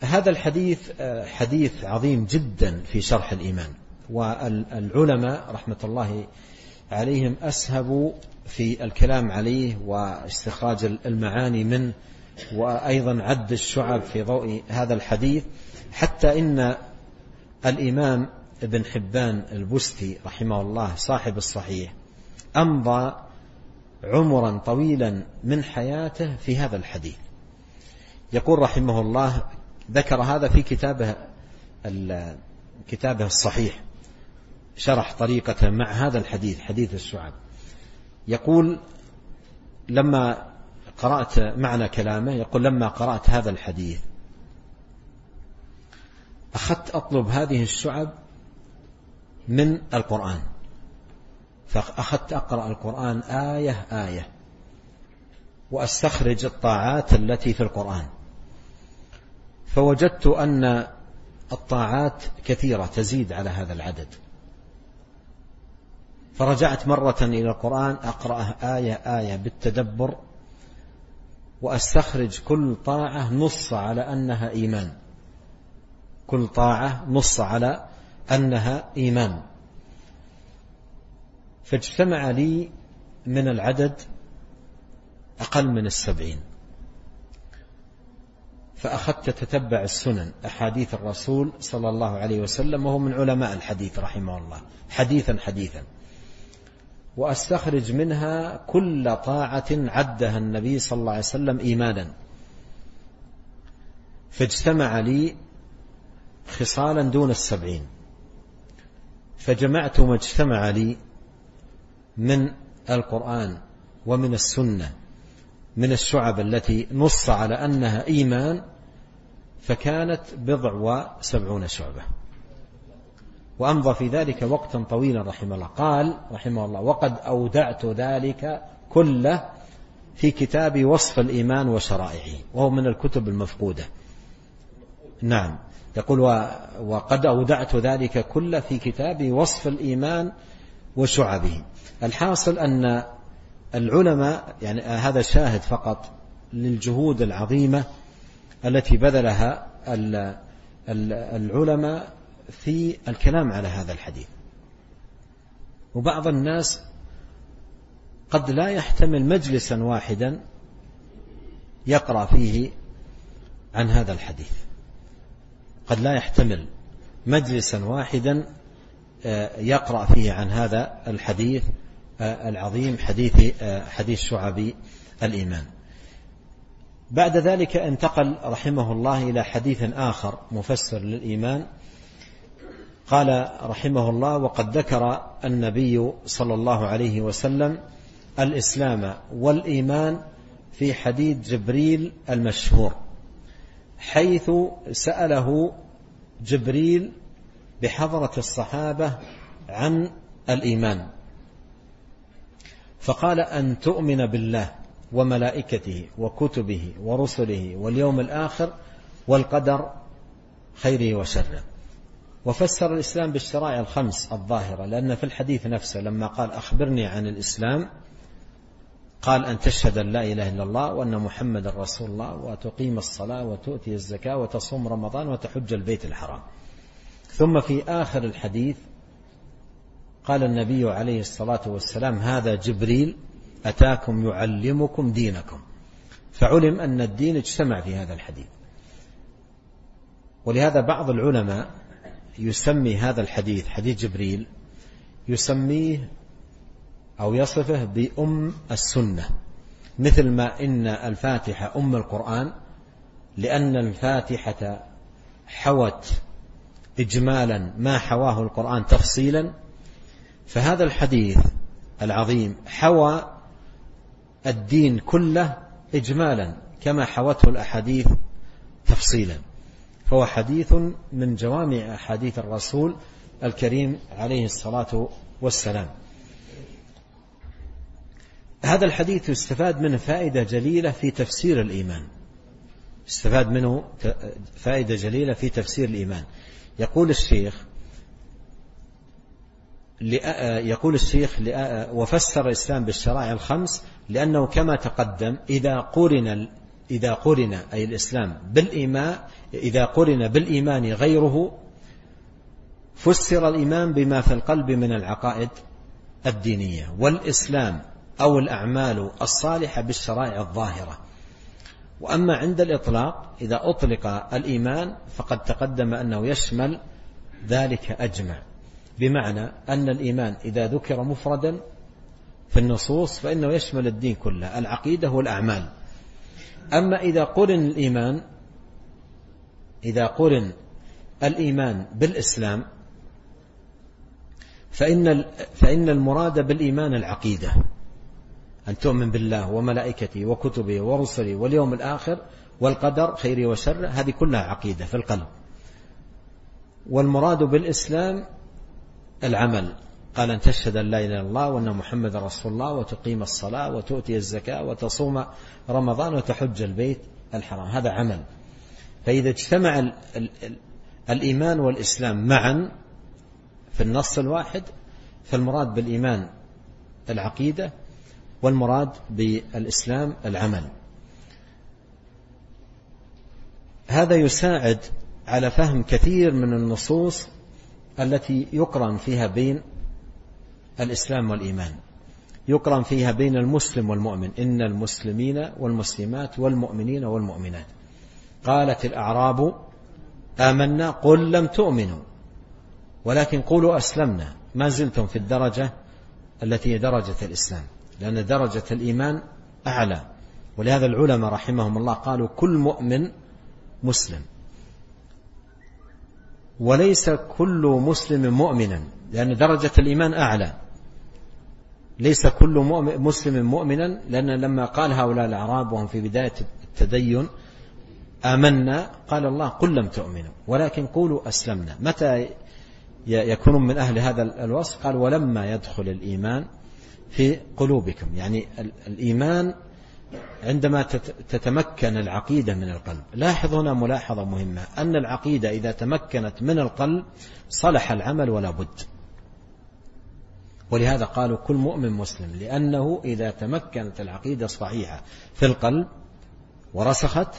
هذا الحديث حديث عظيم جدا في شرح الإيمان والعلماء رحمة الله عليهم أسهبوا في الكلام عليه واستخراج المعاني منه وأيضا عد الشعب في ضوء هذا الحديث حتى إن الإمام ابن حبان البستي رحمه الله صاحب الصحيح أمضى عمرا طويلا من حياته في هذا الحديث. يقول رحمه الله ذكر هذا في كتابه كتابه الصحيح شرح طريقة مع هذا الحديث حديث الشعب. يقول لما قرأت معنى كلامه يقول لما قرأت هذا الحديث أخذت أطلب هذه الشعب من القرآن. فأخذت أقرأ القرآن آية آية وأستخرج الطاعات التي في القرآن. فوجدت أن الطاعات كثيرة تزيد على هذا العدد. فرجعت مرة إلى القرآن أقرأه آية آية بالتدبر وأستخرج كل طاعة نص على أنها إيمان. كل طاعة نص على أنها إيمان. فاجتمع لي من العدد أقل من السبعين. فأخذت تتبع السنن أحاديث الرسول صلى الله عليه وسلم وهو من علماء الحديث رحمه الله. حديثا حديثا. وأستخرج منها كل طاعة عدها النبي صلى الله عليه وسلم إيمانا. فاجتمع لي خصالا دون السبعين. فجمعت ما اجتمع لي من القرآن ومن السنة من الشعب التي نص على أنها إيمان فكانت بضع وسبعون شعبة. وأمضى في ذلك وقتا طويلا رحمه الله. قال رحمه الله وقد أودعت ذلك كله في كتاب وصف الإيمان وشرائعه. وهو من الكتب المفقودة. نعم. يقول وقد أودعت ذلك كله في كتاب وصف الإيمان وشعبه الحاصل أن العلماء يعني هذا شاهد فقط للجهود العظيمة التي بذلها العلماء في الكلام على هذا الحديث. وبعض الناس قد لا يحتمل مجلسا واحدا يقرأ فيه عن هذا الحديث. قد لا يحتمل مجلسا واحدا آه، يقرأ فيه عن هذا الحديث آه، العظيم حديث آه، حديث شعب الإيمان. بعد ذلك انتقل رحمه الله إلى حديث آخر مفسر للإيمان. قال رحمه الله وقد ذكر النبي صلى الله عليه وسلم الإسلام والإيمان في حديث جبريل المشهور. حيث سأله جبريل بحضرة الصحابة عن الإيمان. فقال أن تؤمن بالله وملائكته وكتبه ورسله واليوم الآخر والقدر خيره وشره. وفسر الإسلام بالشرائع الخمس الظاهرة لأن في الحديث نفسه لما قال أخبرني عن الإسلام قال أن تشهد أن لا إله إلا الله وأن محمد رسول الله وتقيم الصلاة وتؤتي الزكاة وتصوم رمضان وتحج البيت الحرام. ثم في آخر الحديث قال النبي عليه الصلاة والسلام هذا جبريل أتاكم يعلمكم دينكم. فعلم أن الدين اجتمع في هذا الحديث. ولهذا بعض العلماء يسمي هذا الحديث حديث جبريل يسميه أو يصفه بأم السنة مثل ما إن الفاتحة أم القرآن لأن الفاتحة حوت إجمالا ما حواه القرآن تفصيلا فهذا الحديث العظيم حوى الدين كله إجمالا كما حوته الأحاديث تفصيلا. فهو حديث من جوامع أحاديث الرسول الكريم عليه الصلاة والسلام. هذا الحديث يستفاد منه فائدة جليلة في تفسير الإيمان. استفاد منه فائدة جليلة في تفسير الإيمان. يقول الشيخ يقول الشيخ وفسر الإسلام بالشرائع الخمس لأنه كما تقدم إذا قرن إذا قرن أي الإسلام بالإيمان إذا قرن بالإيمان غيره فسر الإيمان بما في القلب من العقائد الدينية. والإسلام أو الأعمال الصالحة بالشرائع الظاهرة. وأما عند الإطلاق إذا أطلق الإيمان فقد تقدم أنه يشمل ذلك أجمع. بمعنى أن الإيمان إذا ذكر مفردا في النصوص فإنه يشمل الدين كله العقيدة والأعمال. أما إذا قرن الإيمان إذا قرن الإيمان بالإسلام فإن فإن المراد بالإيمان العقيدة. أن تؤمن بالله وملائكته وكتبه ورسله واليوم الآخر والقدر خيره وشره هذه كلها عقيدة في القلب. والمراد بالإسلام العمل. قال أن تشهد أن لا إله إلا الله وأن محمد رسول الله وتقيم الصلاة وتؤتي الزكاة وتصوم رمضان وتحج البيت الحرام. هذا عمل. فإذا اجتمع الإيمان والإسلام معا في النص الواحد فالمراد بالإيمان العقيدة والمراد بالإسلام العمل. هذا يساعد على فهم كثير من النصوص التي يقرن فيها بين الإسلام والإيمان. يقرن فيها بين المسلم والمؤمن. إن المسلمين والمسلمات والمؤمنين والمؤمنات. قالت الأعراب آمنا قل لم تؤمنوا. ولكن قولوا أسلمنا. ما زلتم في الدرجة التي هي درجة الإسلام. لأن درجة الإيمان أعلى. ولهذا العلماء رحمهم الله قالوا كل مؤمن مسلم. وليس كل مسلم مؤمنا لأن درجة الإيمان أعلى. ليس كل مسلم مؤمنا لأن لما قال هؤلاء الأعراب وهم في بداية التدين آمنا قال الله قل لم تؤمنوا ولكن قولوا أسلمنا. متى يكون من أهل هذا الوصف؟ قال ولما يدخل الإيمان في قلوبكم. يعني الإيمان عندما تتمكن العقيدة من القلب. لاحظ هنا ملاحظة مهمة. أن العقيدة إذا تمكنت من القلب صلح العمل ولا بد. ولهذا قالوا كل مؤمن مسلم لأنه إذا تمكنت العقيدة صحيحة في القلب ورسخت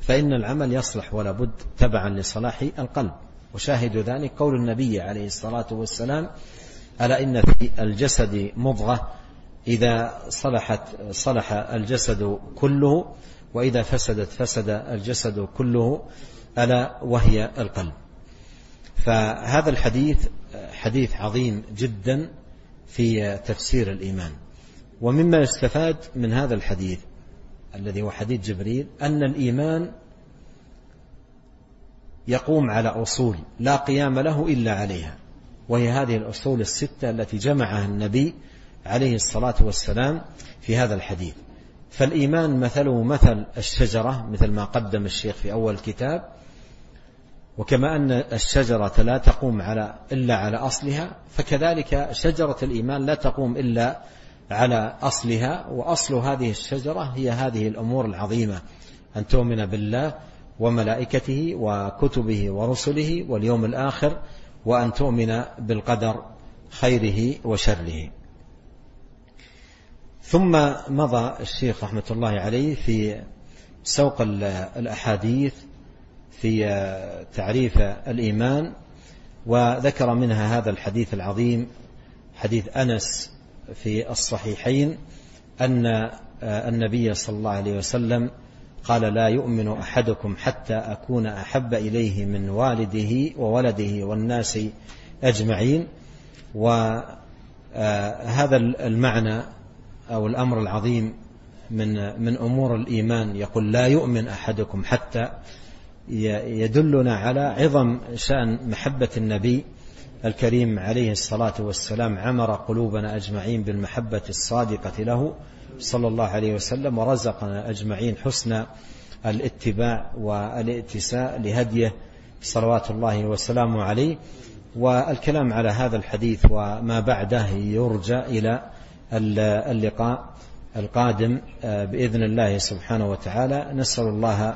فإن العمل يصلح ولا بد تبعا لصلاح القلب. وشاهد ذلك قول النبي عليه الصلاة والسلام ألا إن في الجسد مضغة؟ إذا صلحت صلح الجسد كله وإذا فسدت فسد الجسد كله ألا وهي القلب. فهذا الحديث حديث عظيم جدا في تفسير الإيمان. ومما يستفاد من هذا الحديث الذي هو حديث جبريل أن الإيمان يقوم على أصول لا قيام له إلا عليها. وهي هذه الأصول الستة التي جمعها النبي عليه الصلاة والسلام في هذا الحديث. فالإيمان مثله مثل الشجرة مثل ما قدم الشيخ في أول الكتاب وكما أن الشجرة لا تقوم على إلا على أصلها فكذلك شجرة الإيمان لا تقوم إلا على أصلها. وأصل هذه الشجرة هي هذه الأمور العظيمة أن تؤمن بالله وملائكته وكتبه ورسله واليوم الآخر وأن تؤمن بالقدر خيره وشره. ثم مضى الشيخ رحمة الله عليه في سوق الأحاديث في تعريف الإيمان وذكر منها هذا الحديث العظيم حديث أنس في الصحيحين أن النبي صلى الله عليه وسلم قال لا يؤمن أحدكم حتى أكون أحب إليه من والده وولده والناس أجمعين. وهذا المعنى أو الأمر العظيم من من أمور الإيمان. يقول لا يؤمن أحدكم حتى يدلنا على عظم شأن محبة النبي الكريم عليه الصلاة والسلام. عمر قلوبنا أجمعين بالمحبة الصادقة له. صلى الله عليه وسلم ورزقنا أجمعين حسن الاتباع والائتساء لهديه صلوات الله وسلامه عليه. والكلام على هذا الحديث وما بعده يرجى إلى اللقاء القادم بإذن الله سبحانه وتعالى. نسأل الله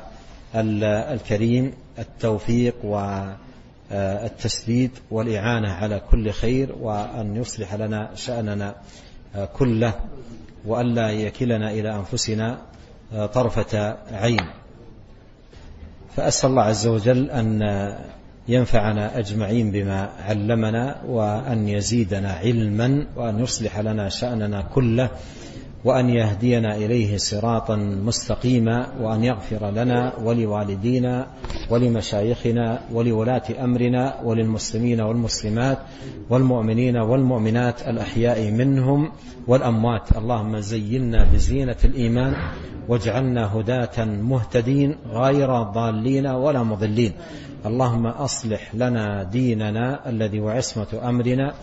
الكريم التوفيق والتسديد والإعانة على كل خير وأن يصلح لنا شأننا. كله وألا يكلنا إلى أنفسنا طرفة عين. فأسأل الله عز وجل أن ينفعنا أجمعين بما علمنا وأن يزيدنا علما وأن يصلح لنا شأننا كله وأن يهدينا إليه صراطا مستقيما وأن يغفر لنا ولوالدينا ولمشايخنا ولولاة أمرنا وللمسلمين والمسلمات والمؤمنين والمؤمنات الأحياء منهم والأموات. اللهم زينا بزينة الإيمان واجعلنا هداة مهتدين غير ضالين ولا مضلين. اللهم أصلح لنا ديننا الذي وعصمة أمرنا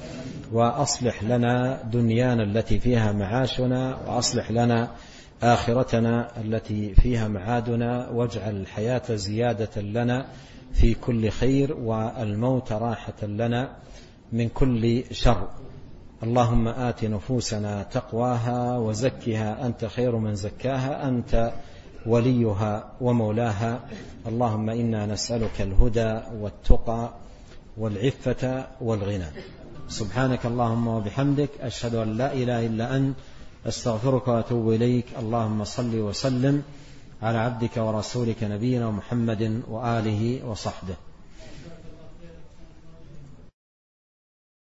وأصلح لنا دنيانا التي فيها معاشنا وأصلح لنا آخرتنا التي فيها معادنا واجعل الحياة زيادة لنا في كل خير والموت راحة لنا من كل شر. اللهم آت نفوسنا تقواها وزكها أنت خير من زكاها أنت وليها ومولاها. اللهم إنا نسألك الهدى والتقى والعفة والغنى. سبحانك اللهم وبحمدك أشهد أن لا إله إلا أنت أستغفرك وأتوب إليك. اللهم صل وسلم على عبدك ورسولك نبينا محمد وآله وصحبه.